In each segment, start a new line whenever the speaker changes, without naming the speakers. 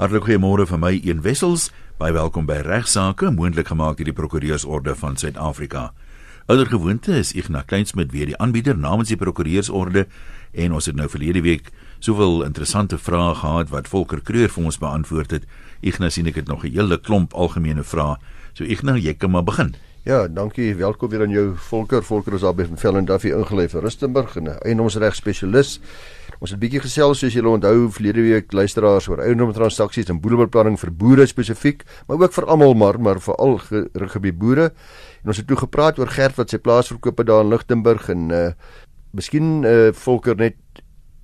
Hartlik goeiemôre vir my een wessels. Baie welkom by Regsake, moontlik gemaak deur die Prokureursorde van Suid-Afrika. Ouer gewoonte is Ignas Kleinsmid weer die aanbieder namens die Prokureursorde en ons het nou verlede week soveel interessante vrae gehad wat Volker Kreur vir ons beantwoord het. Ignas sien ek het nog 'n hele klomp algemene vrae. So Ignas, jy kan maar begin.
Ja, dankie. Welkom weer aan jou Volker. Volker is daar by Velden Duffy ingelê vir Rustenburg en 'n eiendomsreg spesialis. Ons het 'n bietjie gesels soos julle onthou verlede week luisteraars oor eiendomstransaksies en boedelbeplanning vir boere spesifiek, maar ook vir almal maar maar veral gebied boere. En ons het toe gepraat oor Gert wat sy plaas verkoop het daar in Lichtenburg en uh miskien uh Volker net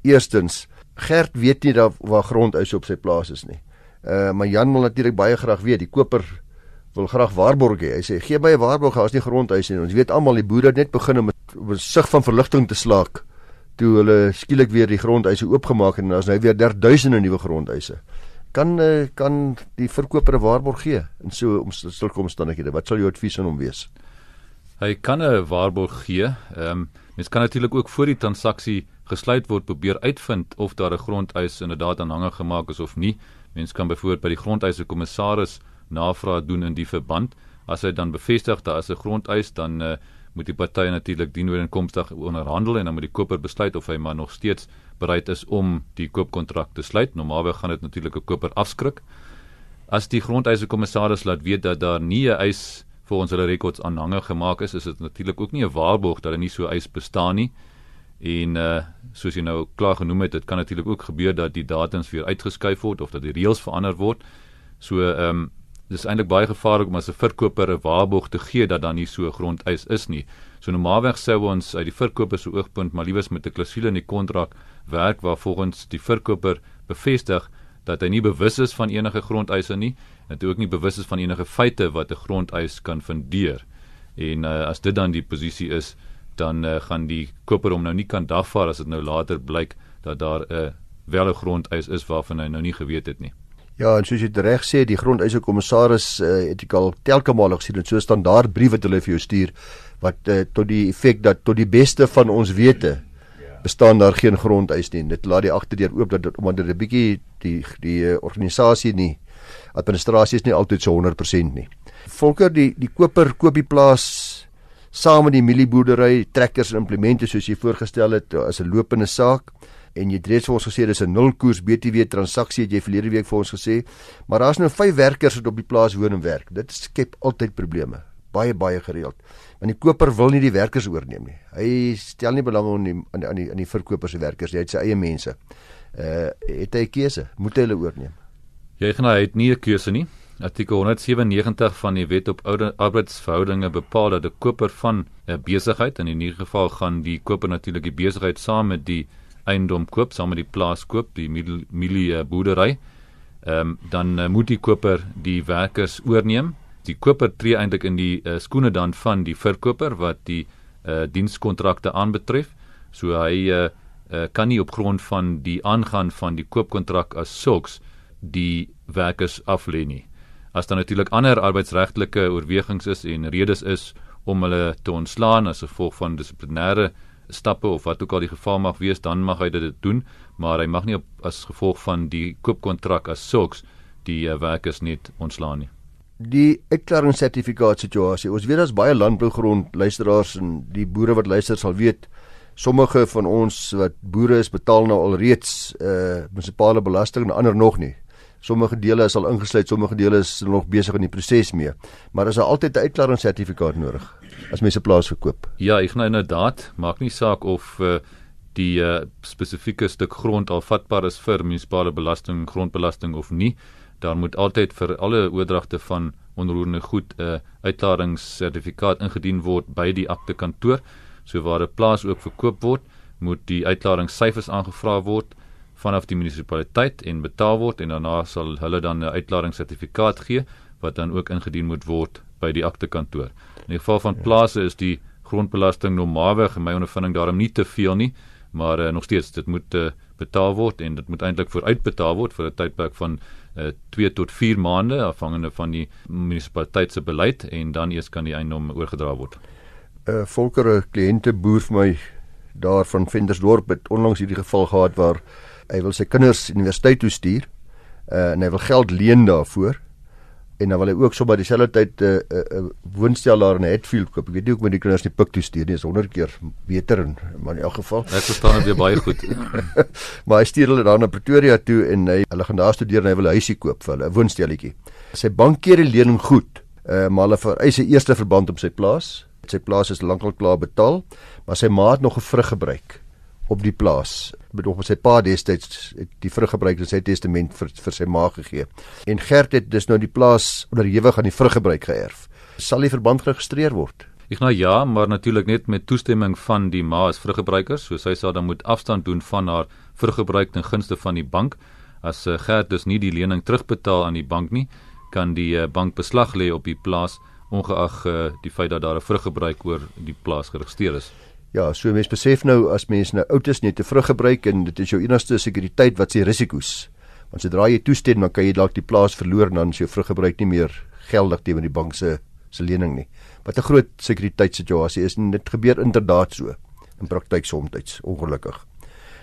eerstens Gert weet nie daar waar grondeise op sy plaas is nie. Uh maar Jan wil natuurlik baie graag weet, die koper wil graag waarborg hê. Hy sê gee my 'n waarborg, daar's nie grondhuise nie. Ons weet almal die boere het net begin om 'n sig van verligting te slaak toe hulle skielik weer die grondhuise oopgemaak het en daar's nou weer duisende nuwe grondhuise. Kan eh, kan die verkoper 'n waarborg gee in so omstandighede? Wat sal jou advies aan hom wees?
Hy kan 'n waarborg gee. Ehm um, mens kan natuurlik ook voor die transaksie gesluit word probeer uitvind of daar 'n grondhuis inderdaad aanhangig gemaak is of nie. Mens kan byvoorbeeld by die grondhuise kommissaris navraag doen in die verband. As hy dan bevestig daar is 'n grondeis, dan uh, moet die partye natuurlik dienooreenkomstig onderhandel en dan moet die koper besluit of hy maar nog steeds bereid is om die koopkontrak te sluit. Normaalweg gaan dit natuurlik 'n koper afskrik. As die grondeise kommissaris laat weet dat daar nie 'n eis vir ons hulle rekords aanhange gemaak is, is dit natuurlik ook nie 'n waarborg dat daar nie so 'n eis bestaan nie. En uh soos jy nou klaar genoem het, dit kan natuurlik ook gebeur dat die datums weer uitgeskuif word of dat die reëls verander word. So ehm um, dis eintlik baie gevaarlik om as 'n verkoper 'n waarborg te gee dat daar nie so grondeis is nie. So normaalweg sou ons uit die verkoper se oogpunt maar liewes met 'n klousule in die kontrak werk waar volgens die verkoper bevestig dat hy nie bewus is van enige grondeise nie en dit ook nie bewus is van enige feite wat 'n grondeis kan fundeer. En uh, as dit dan die posisie is, dan uh, gaan die koper hom nou nie kan dagvaar as dit nou later blyk dat daar 'n uh, wel 'n grondeis is waarvan hy nou nie geweet het nie.
Ja, en soos jy reg sê, die grondeise kommissaris uh, het ek al telke male gesien en so standaard brief wat hulle vir jou stuur wat uh, tot die effek dat tot die beste van ons wete bestaan daar geen grondeis nie. Dit laat die agterdeur oop dat omdat dit 'n bietjie die die uh, organisasie nie administrasie is nie altyd so 100% nie. Volker die die koper koop die plaas saam met die mielieboerdery, trekkers en implemente soos jy voorgestel het as 'n lopende saak en jy het reeds vir ons gesê dis 'n nul koers BTW transaksie het jy verlede week vir ons gesê. Maar daar's nou vyf werkers wat op die plaas woon en werk. Dit skep altyd probleme. Baie baie gereeld. Want die koper wil nie die werkers oorneem nie. Hy stel nie belang in die aan die aan die, die verkoper se werkers hy het sy eie mense. Uh het hy 'n keuse? Moet hy hulle oorneem?
Jy gaan hy het nie 'n keuse nie. Artikel 197 van die Wet op Arbeidsverhoudinge bepaal dat 'n koper van 'n besigheid in hierdie geval gaan die koper natuurlik die besigheid saam met die eiendom koop, saam met die plaas koop, die milie boerdery, ehm um, dan uh, moet die koper die werkers oorneem. Die koper tree eintlik in die uh, skoene dan van die verkoper wat die uh, dienskontrakte aanbetref. So hy uh, uh, kan nie op grond van die aangaan van die koopkontrak as sulks die werkers aflê nie. As daar natuurlik ander arbeidsregtelike oorwegings is en redes is om hulle te ontslaan as gevolg van dissiplinêre stappe of wat ook al die geval mag wees, dan mag hy dit doen, maar hy mag nie op, as gevolg van die koopkontrak as sulks die uh, werkers net ontslaan nie.
Die uitklaringssertifikaat situasie. Ons weet daar's baie landbougrond luisteraars en die boere wat luister sal weet sommige van ons wat boere is betaal nou al reeds uh munisipale belasting en ander nog nie. Sommige dele is al ingesluit, sommige dele is nog besig in die proses mee. Maar is daar altyd 'n uitklaringssertifikaat nodig? as mense plaas verkoop.
Ja, ek nou inderdaad, maak nie saak of uh, die uh, spesifieke stuk grond al vatbaar is vir munisipale belasting, grondbelasting of nie. Daar moet altyd vir alle oordragte van onroerende goed 'n uh, uitklaringssertifikaat ingedien word by die akte kantoor. So waar 'n plaas ook verkoop word, moet die uitklaringssyfers aangevra word vanaf die munisipaliteit en betaal word en daarna sal hulle dan 'n uitklaringssertifikaat gee wat dan ook ingedien moet word by die akte kantoor. In die geval van ja. plase is die grondbelasting normaalweg in my ondervinding daarom nie te veel nie, maar uh, nog steeds dit moet uh, betaal word en dit moet eintlik vooruitbetaal word vir 'n tydperk van uh, eh, 2 tot 4 maande afhangende van die munisipaliteit se beleid en dan eers kan die eiendom oorgedra word.
'n uh, Volkere kliënte boer vir my daar van Ventersdorp het onlangs hierdie geval gehad waar hy wil sy kinders universiteit toe stuur uh, en hy wil geld leen daarvoor en dan wil hy ook sommer dieselfde tyd 'n uh, uh, uh, woonstel daar in Hatfield koop. Ek weet nie hoe om die kinders nie pik toe stuur nie. Is 100 keer beter en maar in elk geval.
Ek verstaan dit weer baie goed.
maar hy stuur hulle dan na Pretoria toe en hy hulle gaan daar studeer en hy wil 'n huisie koop vir hulle, 'n woonstelletjie. Sy bank keer die lening goed. Uh, maar hulle vereis 'n eerste verband op sy plaas. Sy plaas is lankal klaar betaal, maar sy ma het nog 'n vrug gebruik op die plaas. Bedoel sy pa destyds het die vrug gebruik in sy testament vir vir sy ma gegee. En Gert het dus nou die plaas onderhewig aan die vruggebruik geërf. Sal die verband geregistreer word?
Ek nou ja, maar natuurlik net met toestemming van die ma as vruggebruiker, so sy sal dan moet afstand doen van haar vruggebruik ten gunste van die bank. As uh, Gert dus nie die lening terugbetaal aan die bank nie, kan die uh, bank beslag lê op die plaas ongeag uh, die feit dat daar 'n vruggebruik oor die plaas geregistreer is.
Ja, so mense besef nou as mense nou oud is net te vrug gebruik en dit is jou enigste sekuriteit wat se risiko's. Want sodra jy toestem dan kan jy dalk die plaas verloor en dan is jou vrug gebruik nie meer geldig teenoor die bank se se lening nie. Wat 'n groot sekuriteitssituasie is en dit gebeur inderdaad so in praktyk soms ongelukkig.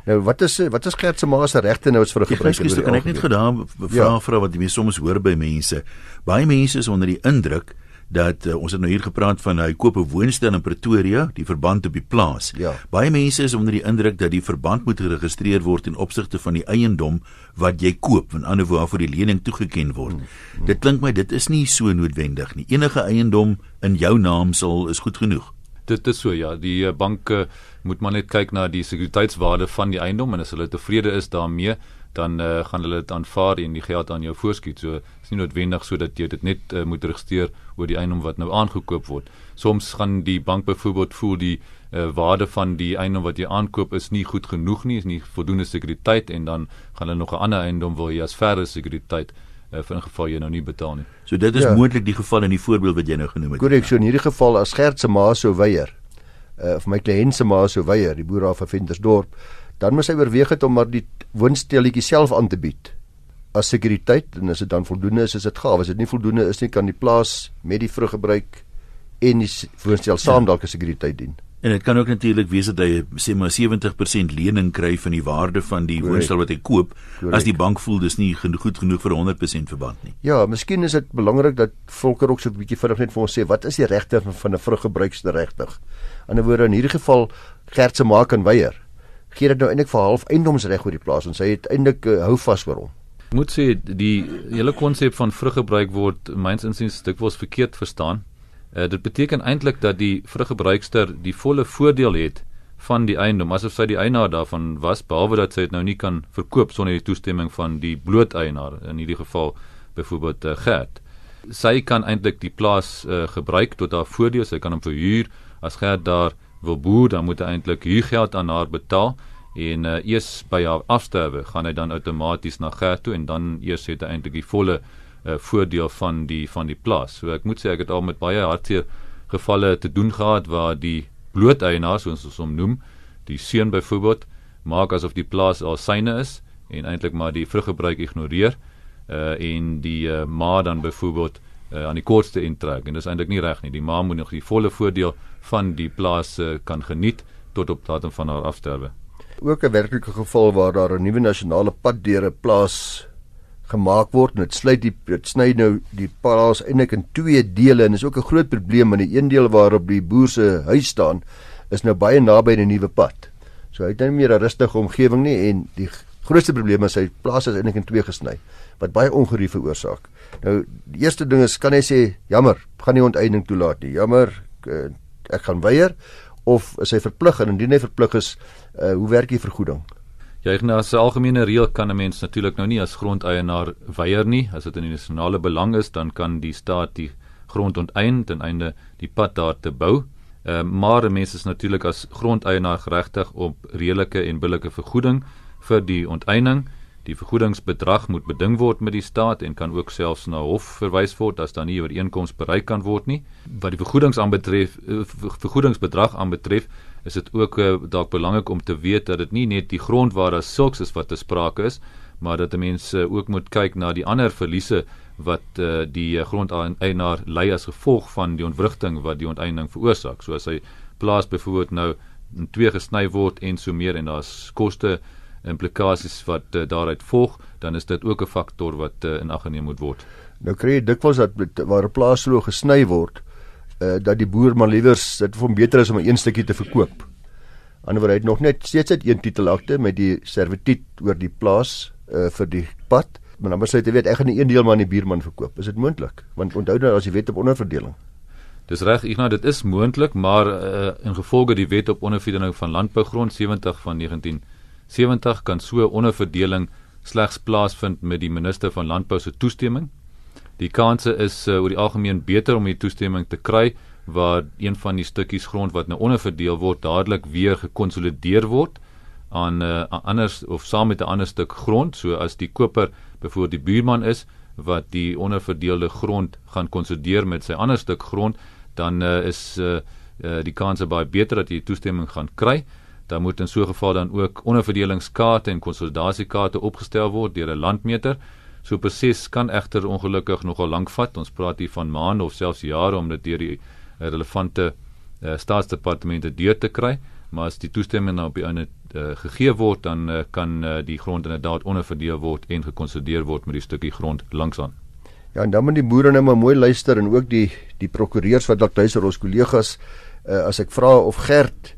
Nou wat is wat is Gert se ma se regte nou as vir 'n gebruiker?
Ek kan ek net gedaan vra ja. vra wat jy soms hoor by mense. Baie mense is onder die indruk dat uh, ons het nou hier gepraat van hy koop 'n woonstel in Pretoria, die verband op die plaas.
Ja.
Baie mense is onder die indruk dat die verband moet geregistreer word in opsigte van die eiendom wat jy koop, en ander waarvoor die lening toegeken word. Hmm, hmm. Dit klink my dit is nie so noodwendig nie. Enige eiendom in jou naam sal is goed genoeg.
Dit is so ja, die eh, banke moet maar net kyk na die sekuriteitswaarde van die eiendom en as hulle tevrede is daarmee, dan uh, gaan hulle dit aanvaar en die geld aan jou voorskiet. So is nie noodwendig sodat jy dit net uh, moet registreer oor die eiendom wat nou aangekoop word. Soms gaan die bank byvoorbeeld voel die uh, waarde van die eiendom wat jy aankoop is nie goed genoeg nie, is nie voldoende sekuriteit en dan gaan hulle nog 'n ander eiendom wil jy as verdere sekuriteit uh, vir 'n geval jy nou nie betaal nie.
So dit is ja. moontlik die geval in die voorbeeld wat jy nou genoem het.
Korrek, so in hierdie geval as Gert se ma sou weier, uh, of my kliënt se ma sou weier, die boer daar van Ventersdorp dan moet hy oorweeg het om maar die woonstelletjie self aan te bied. As sekuriteit en as dit dan voldoende is is dit gaaf. As dit nie voldoende is nie kan die plaas met die vrug gebruik en die woonstel saam ja. dalk as sekuriteit dien.
En dit kan ook natuurlik wees dat hy sê maar 70% lening kry van die waarde van die woonstel wat hy koop. Correct. as die bank voel dis nie goed genoeg vir 100% verband nie.
Ja miskien is dit belangrik dat volker ook so 'n bietjie vinnig net vir ons sê wat is die regte van 'n vruggebruiksregtig in 'n woorde in hierdie geval Gert se maak en weier gee dit nou eintlik vir half eiendomsreg oor die plaas en sy het eintlik uh, hou vas vir hom.
Ek moet sê die hele konsep van vruggebruik word myns insiens dikwels verkeerd verstaan. Uh, dit beteken eintlik dat die vruggebruikster die volle voordeel het van die eiendom asof sy die eienaar daarvan was behalwe dat sy dit nou nie kan verkoop sonder die toestemming van die bloot eienaar in hierdie geval byvoorbeeld uh, Gert. Sy kan eintlik die plaas uh, gebruik tot haar voordeel, sy kan hom verhuur as Gert daar wil boer, dan moet hy eintlik huurgeld aan haar betaal en uh, eers by haar afsterwe gaan hy dan outomaties na Gert toe en dan eers het hy eintlik die volle uh, voordeel van die van die plaas. So ek moet sê ek het al met baie hartseer gevalle te doen gehad waar die blooteienaar soos ons hom noem, die seun byvoorbeeld maak asof die plaas al syne is en eintlik maar die vruggebruik ignoreer uh, en die uh, ma dan byvoorbeeld uh, aan die kortste intrek en dis eintlik nie reg nie. Die ma moet nog die volle voordeel van die plaas uh, kan geniet tot op datum van haar afsterwe.
Ook 'n werklike geval waar daar 'n nuwe nasionale pad deur 'n plaas gemaak word en dit sluit die dit sny nou die plaas eintlik in twee dele en is ook 'n groot probleem want die een deel waarop die boer se huis staan is nou baie naby die nuwe pad. So hy het nou nie meer 'n rustige omgewing nie en die grootste probleem is hy plaas is eintlik in twee gesny wat baie ongerief veroorsaak. Nou die eerste ding is kan hy sê jammer, gaan nie onteiening toelaat nie. Jammer, eh, ek gaan weier of is hy verplig en indien hy verplig is, uh, hoe werk die vergoeding?
Ja, as 'n algemene reël kan 'n mens natuurlik nou nie as grondeienaar weier nie. As dit in die nasionale belang is, dan kan die staat die grond onteien ten einde die pad daar te bou. Ehm uh, maar mense is natuurlik as grondeienaar geregtig op redelike en billike vergoeding vir die onteiening. Die vergoedingsbedrag moet beding word met die staat en kan ook selfs na hof verwys word as daar nie ooreenkoms bereik kan word nie. Wat die vergoedings aanbetref, eh, vergoedingsbedrag aanbetref, is dit ook uh, dalk belangrik om te weet dat dit nie net die grondwaarde sulks is wat te sprake is, maar dat mense uh, ook moet kyk na die ander verliese wat uh, die grondeienaar ly as gevolg van die ontwrigting wat die onteiening veroorsaak. So as hy plaas byvoorbeeld nou in twee gesny word en so meer en daar's koste implikasies wat uh, daaruit volg, dan is dit ook 'n faktor wat uh, in ag geneem moet word.
Nou kry jy dikwels dat waar 'n plaas so gesny word, uh, dat die boer maar liewers dit vir hom beter is om 'n een stukkie te verkoop. Anderswoorde het nog net steeds uit een titelakte met die servituut oor die plaas uh, vir die pad. Maar dan sê jy weet ek gaan nie een deel maar aan die buurman verkoop. Is dit moontlik? Want onthou nou as jy wet op onderverdeling.
Dis reg, Ignas, dit is moontlik, maar uh, in gevolge die wet op onderverdeling van landbougrond 70 van 1970 kan so onderverdeling slegs plaasvind met die minister van landbou se toestemming. Die kanse is uh, oor die algemeen beter om die toestemming te kry waar een van die stukkies grond wat nou onderverdeel word dadelik weer gekonsolideer word aan 'n uh, anders of saam met 'n ander stuk grond, so as die koper byvoorbeeld die buurman is wat die onderverdeelde grond gaan konsolideer met sy ander stuk grond, dan uh, is uh, uh, die kanse baie beter dat jy toestemming gaan kry. Dan moet in so 'n geval dan ook onderverdelingskaarte en konsolidasiekaarte opgestel word deur 'n landmeter. So proses kan egter ongelukkig nogal lank vat. Ons praat hier van maande of selfs jare om dit deur die relevante uh, staatsdepartemente deur te kry. Maar as die toestemming nou op die einde uh, gegee word, dan uh, kan uh, die grond inderdaad onderverdeel word en gekonsolideer word met die stukkie grond langsaan.
Ja, en dan moet die boere nou maar mooi luister en ook die die prokureurs wat dalk tuis ons kollegas uh, as ek vra of Gert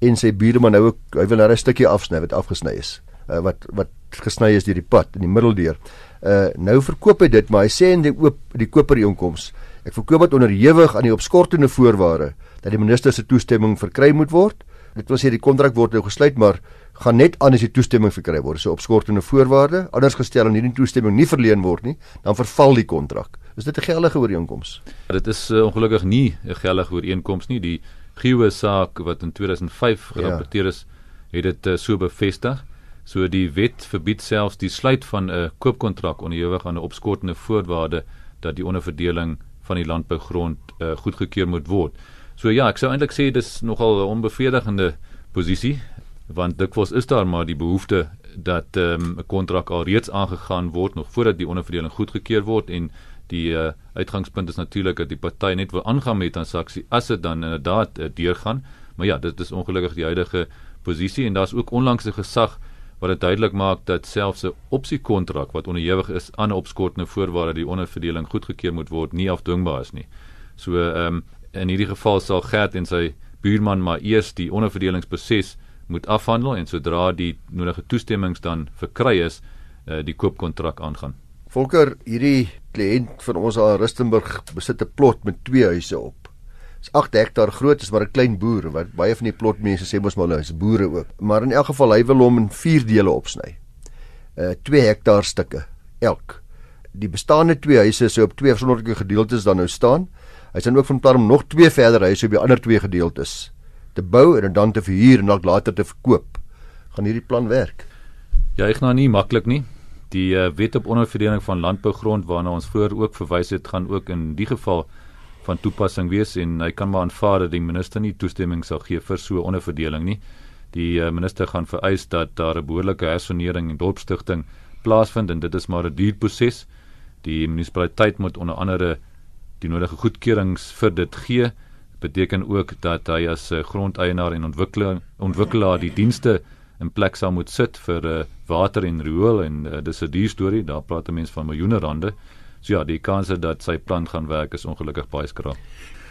en sy buurman nou ook hy wil nou 'n stukkie afsny wat afgesny is. Uh, wat wat gesny is deur die pad in die middeldeur. Uh nou verkoop hy dit, maar hy sê in die oop die koperooreenkoms, ek verkoop dit onderhewig aan die opskortende voorwaarde dat die minister se toestemming verkry moet word. Dit wil sê die kontrak word nou gesluit, maar gaan net aan as die toestemming verkry word. So opskortende voorwaarde, anders gestel en hierdie toestemming nie verleen word nie, dan verval die kontrak. Is dit 'n geldige ooreenkoms?
Dit is uh, ongelukkig nie 'n geldige ooreenkoms nie. Die Giewe saak wat in 2005 ja. gerapporteer is, het dit uh, so bevestig. So die wet verbied selfs die sluit van 'n koopkontrak onderhewig aan 'n opskortende voorwaarde dat die onderverdeling van die landbougrond uh, goedgekeur moet word. So ja, ek sou eintlik sê dis nogal 'n onbevredigende posisie want dikwels is daar maar die behoefte dat ehm, 'n um, kontrak al reeds aangegaan word nog voordat die onderverdeling goedgekeur word en die uh, uitgangspunt is natuurlik dat die party net wil aangaan met 'n transaksie as dit dan inderdaad uh, deurgaan maar ja dit is ongelukkig die huidige posisie en daar's ook onlangs 'n gesag wat dit duidelik maak dat selfs 'n opsiekontrak wat onderhewig is aan 'n opskortende voorwaarde die onderverdeling goedgekeur moet word nie afdwingbaar is nie so ehm um, in hierdie geval sal Gert en sy buurman maar eers die onderverdelingsproses moet afhandel en sodra die nodige toestemmings dan verkry is, uh, die koopkontrak aangaan.
Volker, hierdie kliënt van ons aan Rustenburg besit 'n plot met twee huise op. Dis 8 hektaar groot, is maar 'n klein boer wat baie van die plotmense sê mos maar hulle is boere ook. Maar in elk geval hy wil hom in 4 dele opsny. Uh 2 hektaar stukke elk. Die bestaande twee huise sou op twee verskillende gedeeltes dan nou staan. Hy sê ook van plan om nog twee verder huise op die ander twee gedeeltes te bou en dan te verhuur en dalk later te verkoop. Gaan hierdie plan werk?
Ja, ek nou nie maklik nie. Die uh, wet op onderverdeling van landbougrond waarna ons voor ook verwys het, gaan ook in die geval van toepassing wees en hy kan maar aanvaar dat die minister nie toestemming sal gee vir so 'n onderverdeling nie. Die uh, minister gaan vereis dat daar 'n behoorlike hersonering en dorpstigting plaasvind en dit is maar 'n duur proses. Die munisipaliteit moet onder andere die nodige goedkeurings vir dit gee beteken ook dat hy as 'n uh, grondeienaar en ontwikkelaar ontwikkelaar die dienste in plek sal moet sit vir uh, water en riool en uh, dis 'n duur storie daar praat mense van miljoene rande. So ja die kans dat sy plan gaan werk is ongelukkig baie skraal.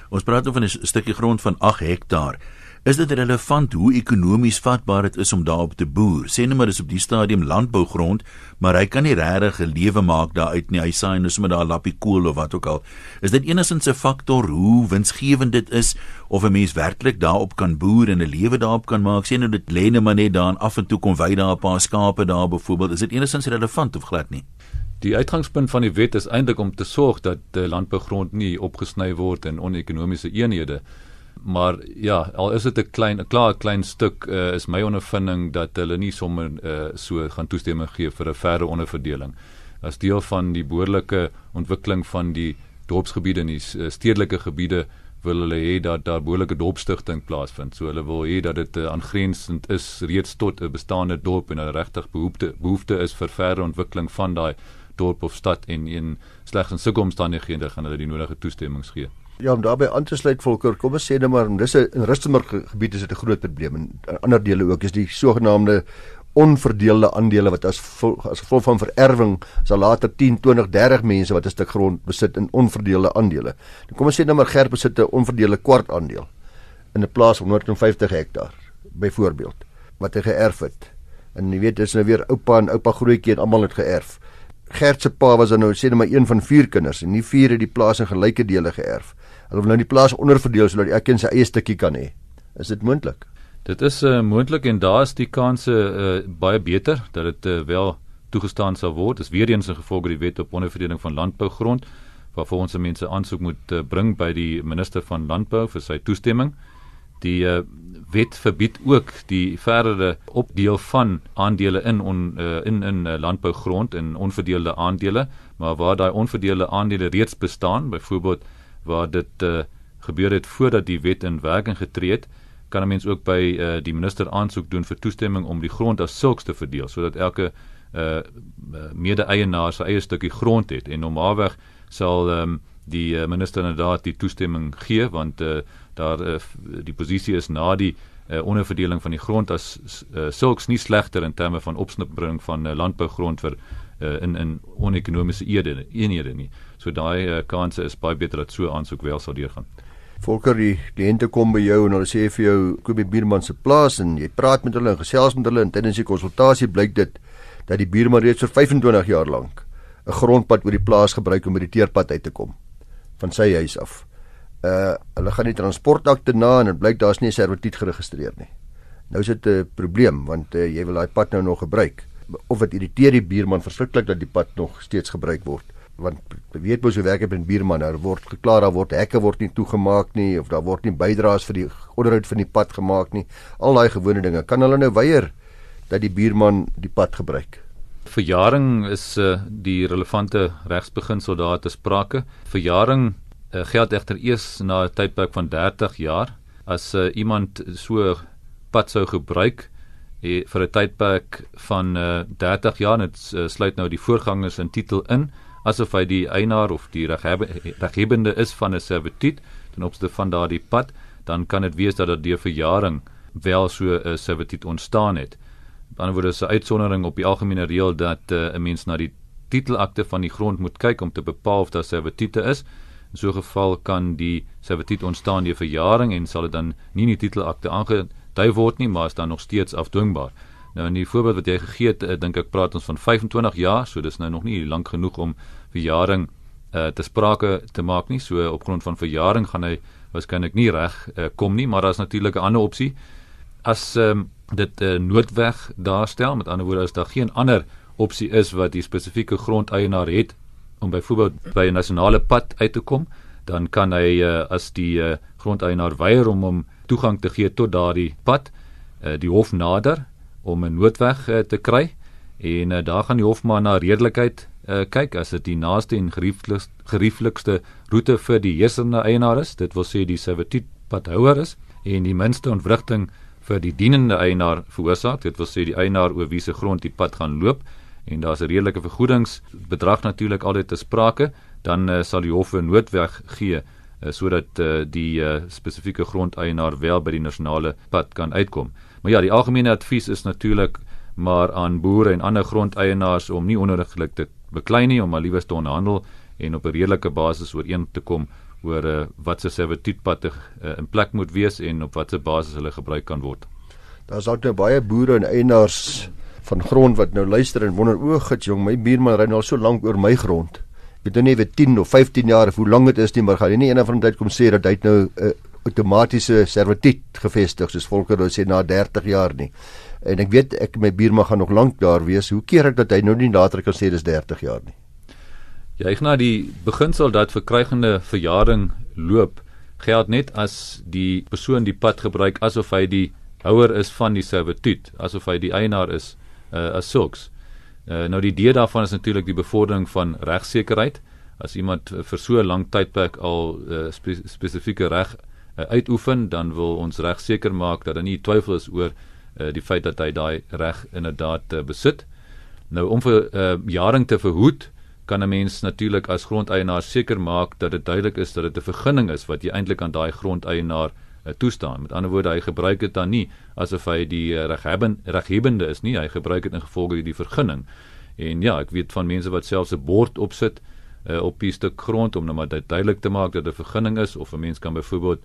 Ons praat oor 'n stukkie grond van 8 hektaar Is dit relevant hoe ekonomies vatbaar dit is om daarop te boer? Sê net maar dis op die stadium landbougrond, maar hy kan nie regtig 'n lewe maak daaruit nie. Hy saai net sommer daar 'n lappie kool of wat ook al. Is dit enigsins 'n faktor hoe winsgewend dit is of 'n mens werklik daarop kan boer en 'n lewe daarop kan maak? Sê nou dit lê net maar net daar af en toe kom wy daar 'n paar skape daar byvoorbeeld. Is dit enigsins relevant of glad nie?
Die uitgangspunt van die wet is eintlik om te sorg dat die landbougrond nie opgesny word in onekonomiese eenhede maar ja, al is dit 'n klein 'n klaar klein stuk uh, is my ondervinding dat hulle nie sommer uh, so gaan toestemming gee vir 'n verre onderverdeling. As deel van die behoorlike ontwikkeling van die dorpsgebiede en die uh, stedelike gebiede wil hulle hê dat daar behoorlike dorpstigting plaasvind. So hulle wil hê dat dit uh, aangrensend is reeds tot 'n bestaande dorp en 'n regtig behoefte behoefte is vir verre ontwikkeling van daai dorp of stad en in slegs in sulke omstandighede gaan hulle die nodige toestemmings gee.
Ja, om daarbey aan te sluit volker, kom ons sê net maar dis 'n in Rustenburg gebied is dit 'n groot probleem en ander dele ook is die sogenaamde onverdeelde aandele wat as as gevolg van vererwing sal later 10, 20, 30 mense wat 'n stuk grond besit in onverdeelde aandele. Dan kom ons sê nou maar Gert besit 'n onverdeelde kwart aandeel in 'n plaas van 150 hektaar byvoorbeeld wat hy geërf het. En jy weet dis nou weer oupa en oupa grootjie en almal het geërf. Gert se pa was dan nou sê net maar een van vier kinders en nie vier het die plaas in gelyke dele geërf. Hulle wil nou die plaas onderverdeel sodat elkeen sy eie stukkie kan hê. Is dit moontlik?
Dit is uh, moontlik en daar is die kanse uh, baie beter dat dit uh, wel toegestaan sal word. Dis weer eens 'n gevolg die wet op onderverdeling van landbougrond waarvoor ons mense aansoek moet uh, bring by die minister van landbou vir sy toestemming. Die uh, wet verbied ook die verdere opdeel van aandele in on, uh, in in uh, landbougrond in onverdeelde aandele, maar waar daai onverdeelde aandele reeds bestaan, byvoorbeeld waar dit uh, gebeur het voordat die wet in werking getree het, kan 'n mens ook by uh, die minister aansoek doen vir toestemming om die grond as sulks te verdeel sodat elke uh, mede-eienaar sy eie stukkie grond het en normaalweg sal um, die uh, minister inderdaad die toestemming gee want uh, daar uh, die posisie is na die uh, onderverdeling van die grond as uh, sulks nie slegter in terme van opsnipping van uh, landbougrond vir uh, in in onekonomiese eenhede nie. So daai uh, kanse is baie beter dat so aansoek wel sal deurgaan.
Volker die kliënte kom by jou en hulle sê vir jou Kobie Bierman se plaas en jy praat met hulle en gesels met hulle en tydens die konsultasie blyk dit dat die buurman reeds vir 25 jaar lank 'n grondpad oor die plaas gebruik om by die teerpad uit te kom van sy huis af. Uh hulle gaan die transportakte na en dit blyk daar's nie 'n servituut geregistreer nie. Nou is dit 'n probleem want uh, jy wil daai pad nou nog gebruik. Of dit irriteer die buurman verskriklik dat die pad nog steeds gebruik word want weet mos hoe werk dit met buurman daar word geklaar daar word hekke word nie toegemaak nie of daar word nie bydraes vir die onderhoud van die pad gemaak nie. Al daai gewone dinge. Kan hulle nou weier dat die buurman die pad gebruik?
Verjaring is uh, die relevante regsbeginsel daar te sprake. Verjaring uh, geld egter eers na 'n tydperk van 30 jaar. As uh, iemand so pad sou gebruik eh, vir 'n tydperk van uh, 30 jaar dit uh, sluit nou die voorgangers in titel in asof hy die eienaar of die reghebende is van 'n servituut ten opsigte van daardie pad, dan kan dit wees dat dit deur verjaring wel so 'n servituut ontstaan het. Aan die ander woorde is 'n uitsondering op die algemene reël dat uh, 'n mens na die titelakte van die grond moet kyk om te bepaal of daar servitute is. In so 'n geval kan die servituut ontstaan deur verjaring en sal dit dan nie in die titelakte aangedui word nie, maar is dan nog steeds afdwingbaar. Nou in die voorbeeld wat jy gegee het, uh, dink ek praat ons van 25 jaar, so dis nou nog nie lank genoeg om verjaring uh, te sprake te maak nie. So op grond van verjaring gaan hy waarskynlik nie reg uh, kom nie, maar daar's natuurlik 'n ander opsie. As um, dit 'n uh, noodweg daarstel, met ander woorde as daar geen ander opsie is wat die spesifieke grondeienaar het om byvoorbeeld by 'n nasionale pad uit te kom, dan kan hy uh, as die uh, grondeienaar weier om hom toegang te gee tot daardie pad, uh, die hof nader om 'n noodweg uh, te kry en uh, daar gaan die hof maar na redelikheid uh, kyk as dit die naaste en gerieflikste gerieflikste roete vir die heersende eienaar is, dit wil sê die servituut padhouer is en die minste ontwrigting vir die dienende eienaar veroorsaak, dit wil sê die eienaar oor wie se grond die pad gaan loop en daar's 'n redelike vergoedingsbedrag natuurlik altyd te sprake, dan uh, sal die hof 'n noodweg gee uh, sodat uh, die uh, spesifieke grondeienaar wel by die nasionale pad kan uitkom. Maar ja, die algemene advies is natuurlik maar aan boere en ander grondeienaars om nie onnodiglik te beklei nie om maar liewes te onderhandel en op 'n redelike basis ooreen te kom oor uh, wat se servituutpad uh, in plek moet wees en op watter basis hulle gebruik kan word.
Daar's ook nou baie boere en eienaars van grond wat nou luister en wonder o, gits jong, my buurman ry nou al so lank oor my grond. Ek weet nou nie weet 10 of 15 jaar of hoe lank dit is nie, maar gaan nie eendag van tyd kom sê dat hy nou 'n uh, outomatiese servituut gevestig soos Volker nou sê na 30 jaar nie en ek weet ek my buurman gaan nog lank daar wees. Hoe keer ek dat hy nou nie later kan sê dis 30 jaar nie?
Ja, ek na die beginsel dat verkrygende verjaring loop geld net as die persoon die pad gebruik asof hy die houer is van die servituut, asof hy die eienaar is uh, as sulks. Uh, nou die idee daarvan is natuurlik die bevordering van regsekerheid. As iemand vir so 'n lang tydperk al uh, spe spesifieke reg uh, uitoefen, dan wil ons reg seker maak dat daar nie twyfel is oor uh, die feit dat hy daai reg inderdaad uh, besit. Nou om vir uh, jaring te verhoed, kan 'n mens natuurlik as grondeienaar seker maak dat dit duidelik is dat dit 'n vergunning is wat jy eintlik aan daai grondeienaar uh, toestaan. Met ander woorde, hy gebruik dit dan nie asof hy die uh, reghebben reghebende is nie, hy gebruik dit in gevolge die vergunning. En ja, ek weet van mense wat selfs 'n bord opsit uh, op 'n stuk grond om net maar duidelik te maak dat 'n vergunning is of 'n mens kan byvoorbeeld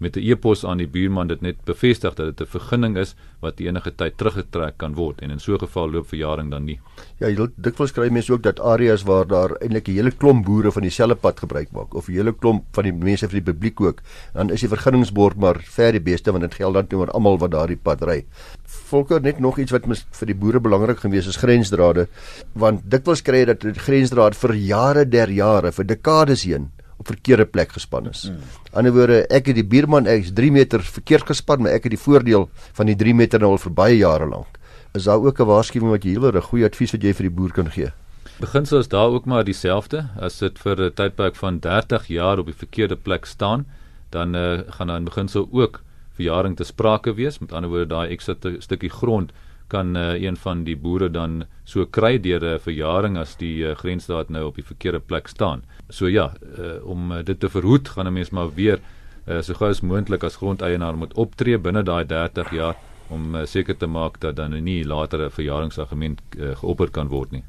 met 'n e-pos aan die buurman dit net bevestig dat dit 'n vergunning is wat enige tyd teruggetrek kan word en in so 'n geval loop verjaring dan nie.
Ja, dikwels kry mense ook dat areas waar daar eintlik 'n hele klomp boere van dieselfde pad gebruik maak of 'n hele klomp van die mense vir die publiek ook, dan is die vergunningsbord maar ver die beste want dit geld dan oor almal wat daardie pad ry. Volker net nog iets wat mis vir die boere belangrik gewees is grensdrade want dikwels kry jy dat grensdraad vir jare der jare vir dekades heen op verkeerde plek gespan is. Hmm. Ander woorde, ek het die buurman ek is 3 meter verkeerd gespan, maar ek het die voordeel van die 3 meter nou al vir baie jare lank. Is daar ook 'n waarskuwing wat jy hieroor 'n goeie advies wat jy vir die boer kan gee?
Beginsel is daar ook maar dieselfde. As dit vir 'n tydperk van 30 jaar op die verkeerde plek staan, dan uh, gaan daar in beginsel ook verjaring te sprake wees. Met ander woorde, daai ekstra stukkie grond kan uh, een van die boere dan so kry deur 'n uh, verjaring as die uh, grensdaad nou op die verkeerde plek staan. So ja, uh, om uh, dit te verhoed, gaan 'n mens maar weer uh, so gou as moontlik as grondeienaar moet optree binne daai 30 jaar om uh, seker te maak dat dan nie later 'n verjaringsargument uh, geopper kan word nie.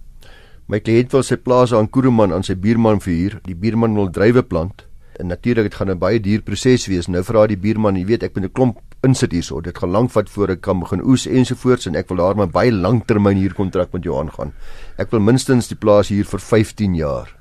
My kliënt wil sy plaas aan Kuruman aan sy buurman verhuur. Die buurman wil drywe plant. En natuurlik dit gaan 'n baie duur proses wees. Nou vra die buurman, jy weet, ek moet 'n klomp insit hierso. Dit gaan lank vat voor ek kan begin oes ensovoorts en ek wil daar my baie langtermyn huurkontrak met jou aangaan. Ek wil minstens die plaas hier vir 15 jaar.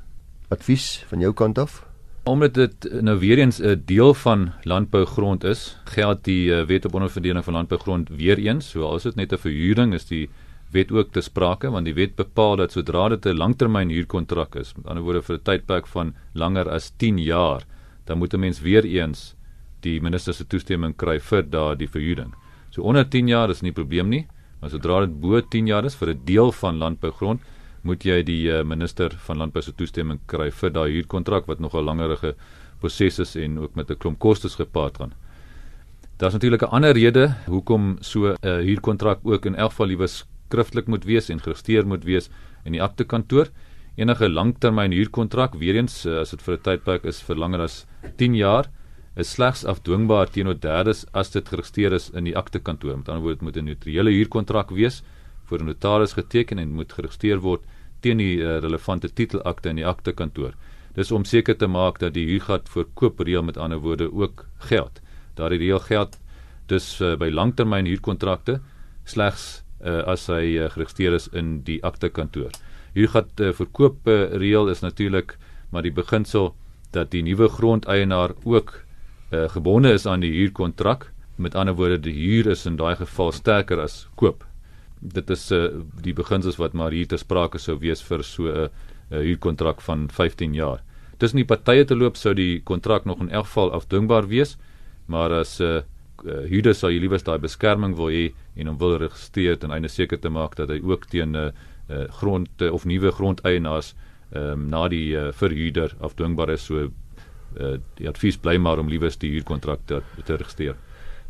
Advies van jou kant af?
Omdat dit nou weer eens 'n deel van landbougrond is, geld die uh, wet op onderverdeling van landbougrond weer eens. So as dit net 'n verhuuring is, die wet ook te sprake want die wet bepaal dat sodra dit 'n langtermyn huurkontrak is, met ander woorde vir 'n tydperk van langer as 10 jaar, dan moet 'n mens weer eens die minister se toestemming kry vir daardie verhuuring. So onder 10 jaar is nie probleem nie, maar sodra dit bo 10 jaar is vir 'n deel van landbougrond, moet jy die uh, minister van landbou se toestemming kry vir daai huurkontrak wat nogal langerige proses is en ook met 'n klomp kostes gepaard gaan. Daar's natuurlik 'n ander rede hoekom so 'n uh, huurkontrak ook in elk geval liewe skriftelik moet wees en geregistreer moet wees in die aktekantoor. Enige langtermyn huurkontrak, weer eens uh, as dit vir 'n tydperk is vir langer as 10 jaar, is slegs afdwingbaar teenoor derdes as dit geregistreer is in die aktekantoor. Met ander woorde, dit moet 'n neutrale huurkontrak wees voor 'n notaris geteken en moet geregistreer word teen die uh, relevante titelakte in die aktekantoor. Dis om seker te maak dat die huurgat vir koopreël met ander woorde ook geld. Daardie reël geld dus uh, by langtermyn huurkontrakte slegs uh, as hy uh, geregistreer is in die aktekantoor. Huurgat uh, verkoop uh, reël is natuurlik maar die beginsel dat die nuwe grondeienaar ook uh, gebonde is aan die huurkontrak. Met ander woorde, die huur is in daai geval sterker as koop. Dit is uh, die beginsels wat maar hier te sprake sou wees vir so 'n uh, uh, huurkontrak van 15 jaar. Tussen die partye te loop sou die kontrak nog in elk geval afdwingbaar wees, maar as 'n uh, uh, huurder sou jy liewers daai beskerming wil hê en hom wil registreer ten einde seker te maak dat hy ook teen 'n uh, uh, grond uh, of nuwe grondeienaars ehm um, na die uh, verhuurder afdwingbaar is so uh, die advies bly maar om liewes die huurkontrak te, te registreer.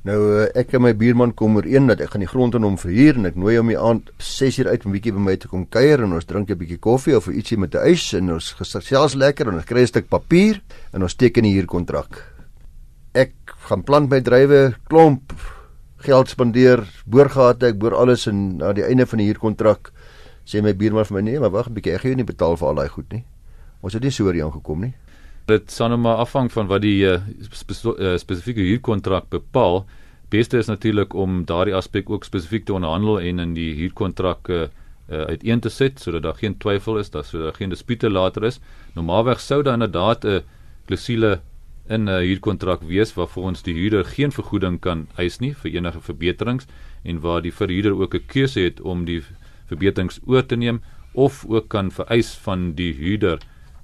Nou ek en my buurman kom ooreen dat ek gaan die grond aan hom verhuur en ek nooi hom die aand 6 uur uit om bietjie by my te kom kuier en ons drink 'n bietjie koffie of ietsie met 'n ys en ons gesels lekker en ons kry 'n stuk papier en ons teken die huurkontrak. Ek gaan plant my drywe, klomp geld spandeer, boorgate, ek boor alles en na die einde van die huurkontrak sê my buurman vir my nee, maar wag 'n bietjie, ek gaan jou nie betaal vir al daai goed nie. Ons het nie so oor aangekom nie.
Dit sal nou maar afhang van wat die uh, spe uh, spesifieke huurkontrak bepaal. Beste is natuurlik om daardie aspek ook spesifiek te onderhandel en in die huurkontrak uh, uh, uiteen te sit sodat daar geen twyfel is, dat sodat daar geen dispute later is. Normaalweg sou daar inderdaad 'n uh, klousule in 'n uh, huurkontrak wees waarvoor ons die huurder geen vergoeding kan eis nie vir enige verbeterings en waar die verhuurder ook 'n keuse het om die verbeterings oor te neem of ook kan vereis van die huurder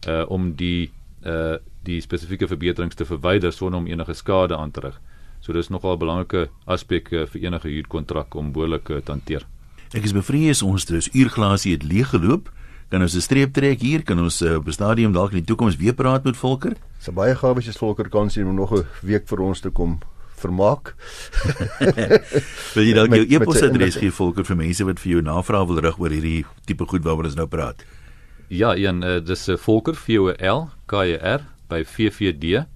uh om die uh die spesifieke verbeterings te verwyder sonder om enige skade aan te rig. So dis nogal 'n belangrike aspek vir enige huurkontrak om behoorlik te hanteer.
Ek is bevrees ons het dus uurglasie het leeg geloop. Kan ons 'n streep trek hier? Kan ons uh, op 'n stadium dalk in die toekoms weer praat met Volker?
Dis baie gawes as Volker kan sien om nog 'n week vir ons te kom vermaak.
wil jy dalk jou e-posadres gee volker vir mense wat vir jou navraag wil rig oor hierdie tipe goed waaroor ons nou praat?
Ja, een uh, dis 'n uh, volker V O L K E R by vvd.co.za.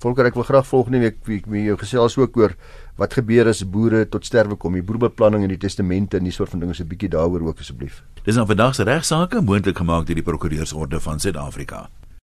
Volker, ek wil graag volgende week met jou gesels ook oor wat gebeur as boere tot sterwe kom, die boerbeplanning en die testamente en die soort van dinge so 'n bietjie daaroor ook asseblief.
Dis nou vandag se regsaake moontlik gemaak deur die Prokureursorde van Suid-Afrika.